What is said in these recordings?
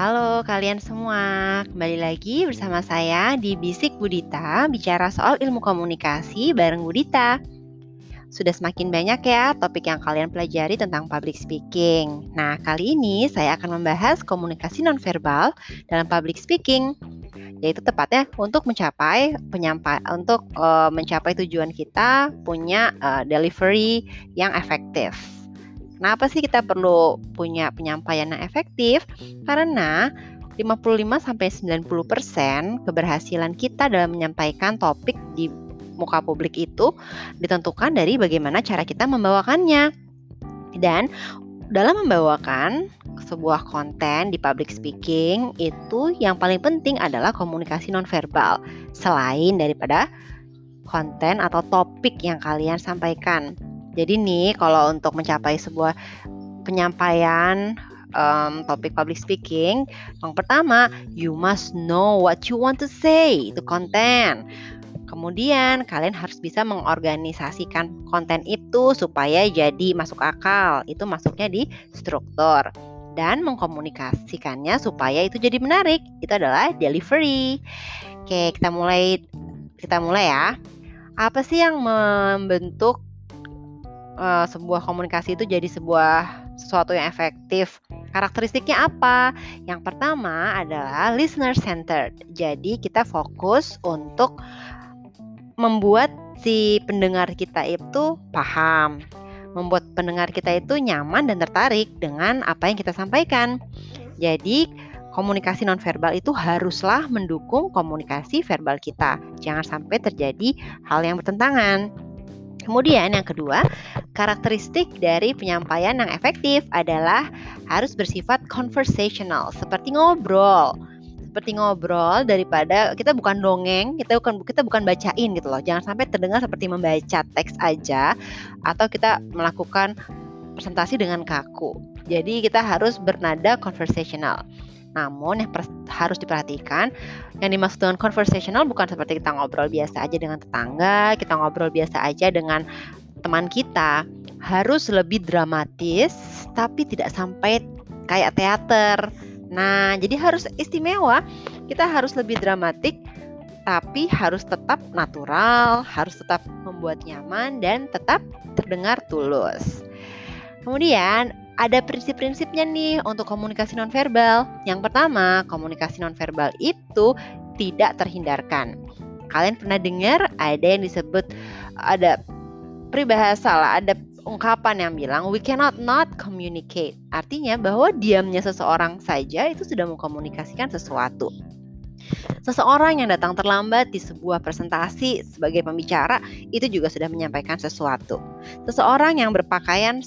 Halo kalian semua, kembali lagi bersama saya di Bisik Budita bicara soal ilmu komunikasi bareng Budita. Sudah semakin banyak ya topik yang kalian pelajari tentang public speaking. Nah, kali ini saya akan membahas komunikasi nonverbal dalam public speaking yaitu tepatnya untuk mencapai penyampai untuk uh, mencapai tujuan kita punya uh, delivery yang efektif. Kenapa sih kita perlu punya penyampaian yang efektif? Karena 55 sampai 90% keberhasilan kita dalam menyampaikan topik di muka publik itu ditentukan dari bagaimana cara kita membawakannya. Dan dalam membawakan sebuah konten di public speaking itu yang paling penting adalah komunikasi nonverbal selain daripada konten atau topik yang kalian sampaikan. Jadi nih kalau untuk mencapai sebuah penyampaian um, topik public speaking, yang pertama you must know what you want to say itu konten. Kemudian kalian harus bisa mengorganisasikan konten itu supaya jadi masuk akal. Itu masuknya di struktur dan mengkomunikasikannya supaya itu jadi menarik. Itu adalah delivery. Oke, kita mulai kita mulai ya. Apa sih yang membentuk uh, sebuah komunikasi itu jadi sebuah sesuatu yang efektif. Karakteristiknya apa? Yang pertama adalah listener centered. Jadi kita fokus untuk membuat si pendengar kita itu paham, membuat pendengar kita itu nyaman dan tertarik dengan apa yang kita sampaikan. Jadi komunikasi nonverbal itu haruslah mendukung komunikasi verbal kita. Jangan sampai terjadi hal yang bertentangan. Kemudian yang kedua, karakteristik dari penyampaian yang efektif adalah harus bersifat conversational, seperti ngobrol. Seperti ngobrol daripada kita bukan dongeng, kita bukan kita bukan bacain gitu loh. Jangan sampai terdengar seperti membaca teks aja atau kita melakukan presentasi dengan kaku. Jadi kita harus bernada conversational. Namun yang harus diperhatikan, yang dimaksud dengan conversational bukan seperti kita ngobrol biasa aja dengan tetangga, kita ngobrol biasa aja dengan teman kita. Harus lebih dramatis, tapi tidak sampai kayak teater. Nah, jadi harus istimewa. Kita harus lebih dramatik, tapi harus tetap natural, harus tetap membuat nyaman dan tetap terdengar tulus. Kemudian ada prinsip-prinsipnya nih untuk komunikasi nonverbal. Yang pertama, komunikasi nonverbal itu tidak terhindarkan. Kalian pernah dengar ada yang disebut ada peribahasa lah, ada ungkapan yang bilang we cannot not communicate. Artinya bahwa diamnya seseorang saja itu sudah mengkomunikasikan sesuatu. Seseorang yang datang terlambat di sebuah presentasi sebagai pembicara itu juga sudah menyampaikan sesuatu. Seseorang yang berpakaian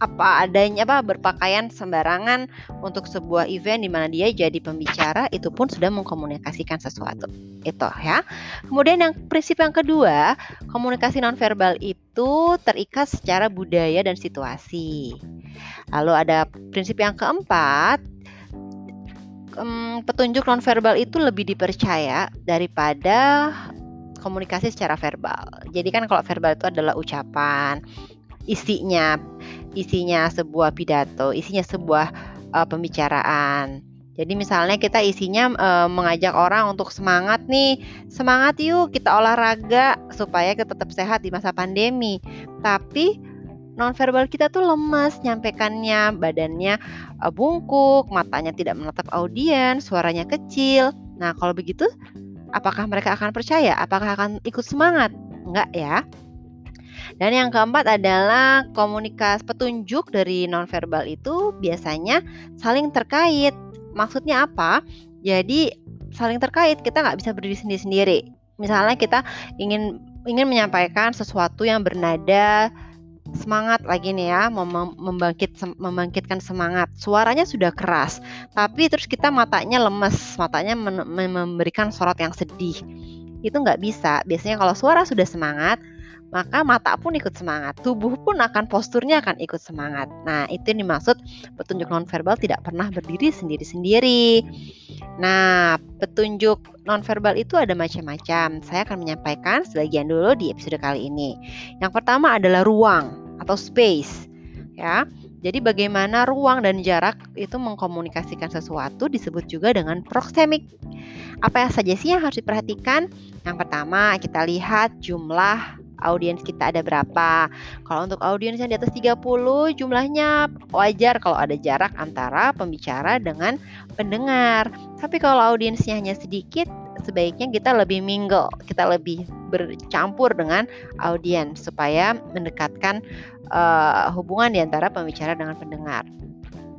apa adanya apa berpakaian sembarangan untuk sebuah event di mana dia jadi pembicara itu pun sudah mengkomunikasikan sesuatu. Itu ya. Kemudian yang prinsip yang kedua komunikasi nonverbal itu terikat secara budaya dan situasi. Lalu ada prinsip yang keempat petunjuk nonverbal itu lebih dipercaya daripada komunikasi secara verbal. Jadi kan kalau verbal itu adalah ucapan, isinya isinya sebuah pidato, isinya sebuah uh, pembicaraan. Jadi misalnya kita isinya uh, mengajak orang untuk semangat nih, semangat yuk kita olahraga supaya kita tetap sehat di masa pandemi. Tapi nonverbal kita tuh lemes nyampaikannya, badannya uh, bungkuk, matanya tidak menatap audiens, suaranya kecil. Nah, kalau begitu apakah mereka akan percaya? Apakah akan ikut semangat? Enggak ya. Dan yang keempat adalah komunikasi petunjuk dari nonverbal itu biasanya saling terkait. Maksudnya apa? Jadi saling terkait kita nggak bisa berdiri sendiri-sendiri. Misalnya kita ingin ingin menyampaikan sesuatu yang bernada semangat lagi nih ya membangkit membangkitkan semangat suaranya sudah keras tapi terus kita matanya lemes matanya memberikan sorot yang sedih itu nggak bisa biasanya kalau suara sudah semangat maka mata pun ikut semangat, tubuh pun akan posturnya akan ikut semangat. Nah, itu yang dimaksud petunjuk nonverbal tidak pernah berdiri sendiri-sendiri. Nah, petunjuk nonverbal itu ada macam-macam. Saya akan menyampaikan sebagian dulu di episode kali ini. Yang pertama adalah ruang atau space. Ya. Jadi bagaimana ruang dan jarak itu mengkomunikasikan sesuatu disebut juga dengan proxemic. Apa saja sih yang harus diperhatikan? Yang pertama, kita lihat jumlah audiens kita ada berapa. Kalau untuk audiens yang di atas 30 jumlahnya wajar kalau ada jarak antara pembicara dengan pendengar. Tapi kalau audiensnya hanya sedikit, sebaiknya kita lebih mingle, kita lebih bercampur dengan audiens supaya mendekatkan uh, hubungan di antara pembicara dengan pendengar.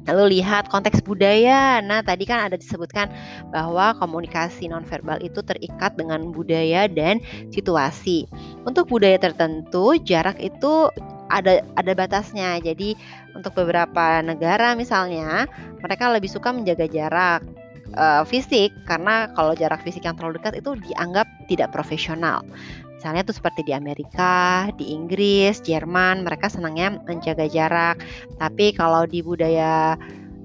Lalu lihat konteks budaya. Nah, tadi kan ada disebutkan bahwa komunikasi nonverbal itu terikat dengan budaya dan situasi. Untuk budaya tertentu, jarak itu ada ada batasnya. Jadi, untuk beberapa negara misalnya, mereka lebih suka menjaga jarak uh, fisik karena kalau jarak fisik yang terlalu dekat itu dianggap tidak profesional. Misalnya tuh seperti di Amerika, di Inggris, Jerman, mereka senangnya menjaga jarak. Tapi kalau di budaya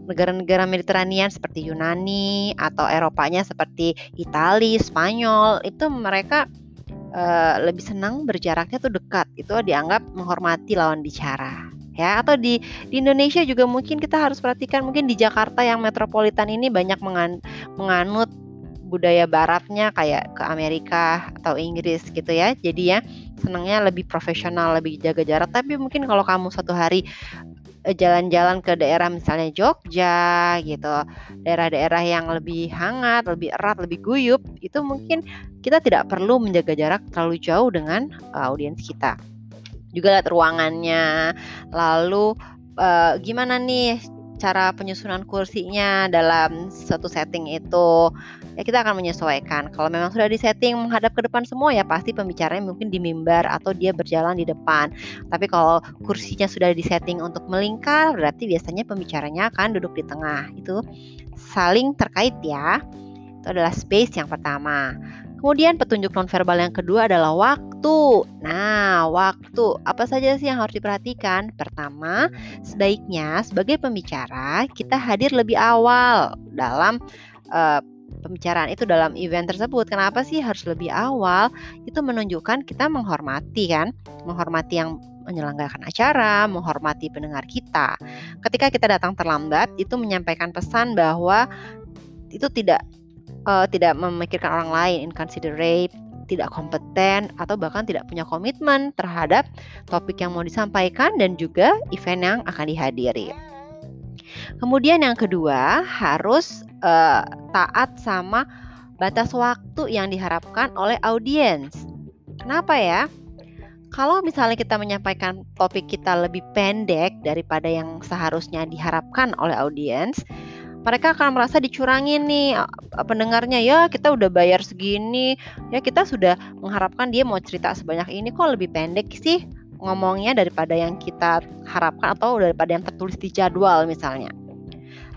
negara-negara Mediterania seperti Yunani atau Eropanya seperti Italia, Spanyol, itu mereka uh, lebih senang berjaraknya tuh dekat. Itu dianggap menghormati lawan bicara ya atau di di Indonesia juga mungkin kita harus perhatikan mungkin di Jakarta yang metropolitan ini banyak mengan, menganut budaya baratnya kayak ke Amerika atau Inggris gitu ya. Jadi ya senangnya lebih profesional, lebih jaga jarak. Tapi mungkin kalau kamu satu hari eh, jalan-jalan ke daerah misalnya Jogja gitu, daerah-daerah yang lebih hangat, lebih erat, lebih guyup, itu mungkin kita tidak perlu menjaga jarak terlalu jauh dengan uh, audiens kita. Juga lihat ruangannya, lalu uh, gimana nih cara penyusunan kursinya dalam satu setting itu? Ya kita akan menyesuaikan. Kalau memang sudah di setting menghadap ke depan semua ya pasti pembicaranya mungkin di mimbar atau dia berjalan di depan. Tapi kalau kursinya sudah di setting untuk melingkar berarti biasanya pembicaranya akan duduk di tengah. Itu saling terkait ya. Itu adalah space yang pertama Kemudian petunjuk nonverbal yang kedua adalah waktu. Nah, waktu apa saja sih yang harus diperhatikan? Pertama, sebaiknya sebagai pembicara kita hadir lebih awal dalam uh, pembicaraan itu dalam event tersebut. Kenapa sih harus lebih awal? Itu menunjukkan kita menghormati kan, menghormati yang menyelenggarakan acara, menghormati pendengar kita. Ketika kita datang terlambat, itu menyampaikan pesan bahwa itu tidak uh, tidak memikirkan orang lain, inconsiderate, tidak kompeten atau bahkan tidak punya komitmen terhadap topik yang mau disampaikan dan juga event yang akan dihadiri. Kemudian yang kedua harus uh, taat sama batas waktu yang diharapkan oleh audiens. Kenapa ya? Kalau misalnya kita menyampaikan topik kita lebih pendek daripada yang seharusnya diharapkan oleh audiens, mereka akan merasa dicurangin nih pendengarnya ya kita udah bayar segini ya kita sudah mengharapkan dia mau cerita sebanyak ini kok lebih pendek sih ngomongnya daripada yang kita harapkan atau daripada yang tertulis di jadwal misalnya.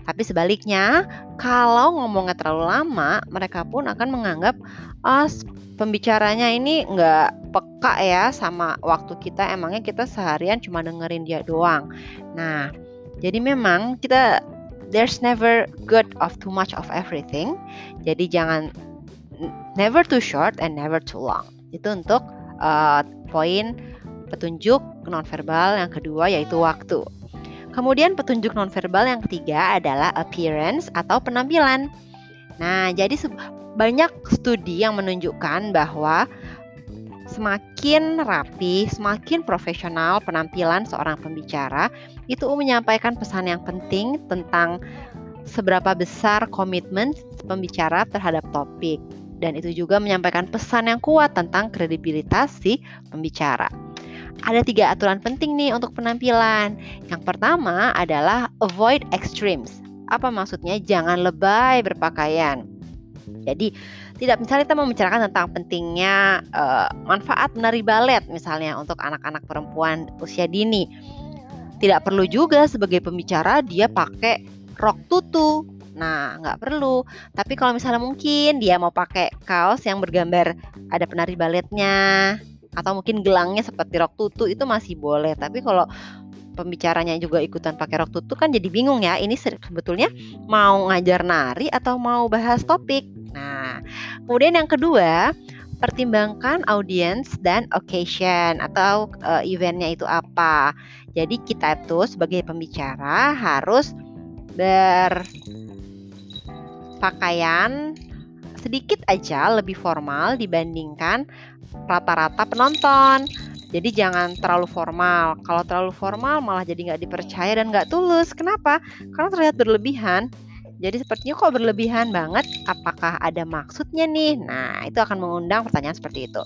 Tapi sebaliknya, kalau ngomongnya terlalu lama, mereka pun akan menganggap oh, pembicaranya ini nggak peka ya sama waktu kita. Emangnya kita seharian cuma dengerin dia doang. Nah, jadi memang kita there's never good of too much of everything. Jadi jangan never too short and never too long. Itu untuk uh, poin petunjuk nonverbal yang kedua yaitu waktu. Kemudian petunjuk nonverbal yang ketiga adalah appearance atau penampilan. Nah, jadi banyak studi yang menunjukkan bahwa semakin rapi, semakin profesional penampilan seorang pembicara, itu menyampaikan pesan yang penting tentang seberapa besar komitmen pembicara terhadap topik. Dan itu juga menyampaikan pesan yang kuat tentang kredibilitas si pembicara. Ada tiga aturan penting nih untuk penampilan. Yang pertama adalah avoid extremes. Apa maksudnya? Jangan lebay berpakaian. Jadi tidak misalnya kita membicarakan tentang pentingnya uh, manfaat menari balet misalnya untuk anak-anak perempuan usia dini. Tidak perlu juga sebagai pembicara dia pakai rok tutu. Nah, nggak perlu. Tapi kalau misalnya mungkin dia mau pakai kaos yang bergambar ada penari baletnya atau mungkin gelangnya seperti rok tutu itu masih boleh. Tapi kalau pembicaranya juga ikutan pakai rok tutu kan jadi bingung ya. Ini sebetulnya mau ngajar nari atau mau bahas topik. Nah, kemudian yang kedua, pertimbangkan audience dan occasion atau uh, eventnya itu apa. Jadi kita tuh sebagai pembicara harus berpakaian sedikit aja lebih formal dibandingkan rata-rata penonton. Jadi jangan terlalu formal. Kalau terlalu formal malah jadi nggak dipercaya dan nggak tulus. Kenapa? Karena terlihat berlebihan. Jadi sepertinya kok berlebihan banget. Apakah ada maksudnya nih? Nah, itu akan mengundang pertanyaan seperti itu.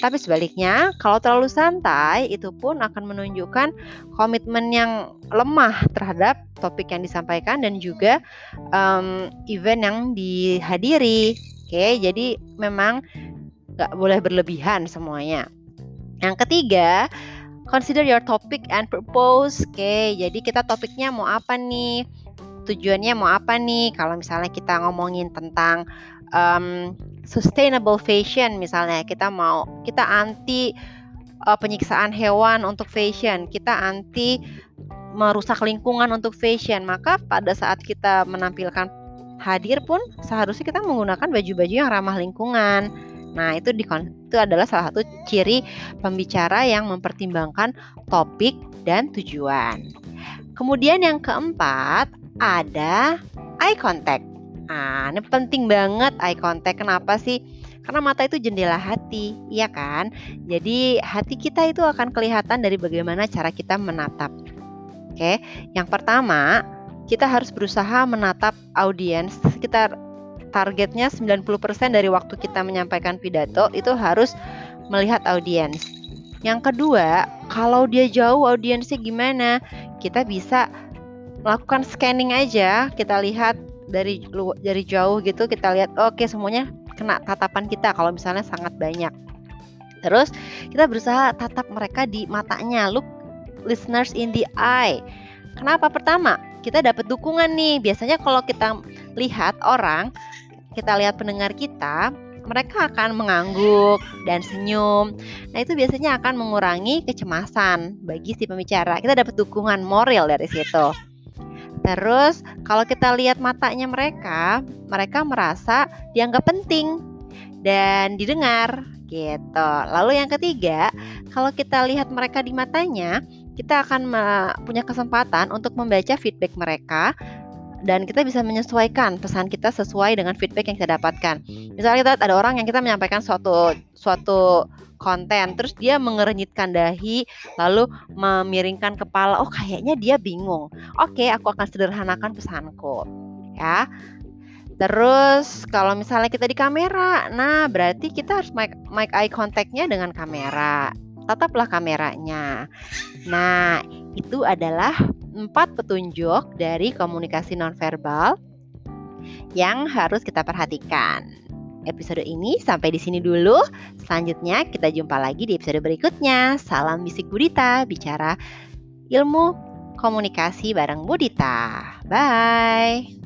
Tapi sebaliknya, kalau terlalu santai, itu pun akan menunjukkan komitmen yang lemah terhadap topik yang disampaikan dan juga um, event yang dihadiri. Oke, jadi memang nggak boleh berlebihan semuanya. Yang ketiga, consider your topic and purpose. Oke, jadi kita topiknya mau apa nih? Tujuannya mau apa nih kalau misalnya kita ngomongin tentang um, sustainable fashion misalnya kita mau kita anti uh, penyiksaan hewan untuk fashion kita anti merusak lingkungan untuk fashion maka pada saat kita menampilkan hadir pun seharusnya kita menggunakan baju-baju yang ramah lingkungan Nah, itu di itu adalah salah satu ciri pembicara yang mempertimbangkan topik dan tujuan. Kemudian yang keempat, ada eye contact. Nah, ini penting banget eye contact. Kenapa sih? Karena mata itu jendela hati, iya kan? Jadi hati kita itu akan kelihatan dari bagaimana cara kita menatap. Oke, yang pertama kita harus berusaha menatap audiens sekitar targetnya 90% dari waktu kita menyampaikan pidato itu harus melihat audiens. Yang kedua, kalau dia jauh audiensnya gimana? Kita bisa melakukan scanning aja kita lihat dari dari jauh gitu kita lihat oke okay, semuanya kena tatapan kita kalau misalnya sangat banyak terus kita berusaha tatap mereka di matanya look listeners in the eye kenapa pertama kita dapat dukungan nih biasanya kalau kita lihat orang kita lihat pendengar kita mereka akan mengangguk dan senyum. Nah, itu biasanya akan mengurangi kecemasan bagi si pembicara. Kita dapat dukungan moral dari situ. Terus kalau kita lihat matanya mereka, mereka merasa dianggap penting dan didengar gitu. Lalu yang ketiga, kalau kita lihat mereka di matanya, kita akan punya kesempatan untuk membaca feedback mereka dan kita bisa menyesuaikan pesan kita sesuai dengan feedback yang kita dapatkan. Misalnya kita ada orang yang kita menyampaikan suatu suatu konten. Terus dia mengerenyitkan dahi lalu memiringkan kepala. Oh kayaknya dia bingung. Oke aku akan sederhanakan pesanku ya. Terus kalau misalnya kita di kamera nah berarti kita harus make, make eye contactnya dengan kamera. Tataplah kameranya. Nah itu adalah empat petunjuk dari komunikasi nonverbal yang harus kita perhatikan episode ini sampai di sini dulu. Selanjutnya kita jumpa lagi di episode berikutnya. Salam bisik Budita, bicara ilmu komunikasi bareng Budita. Bye.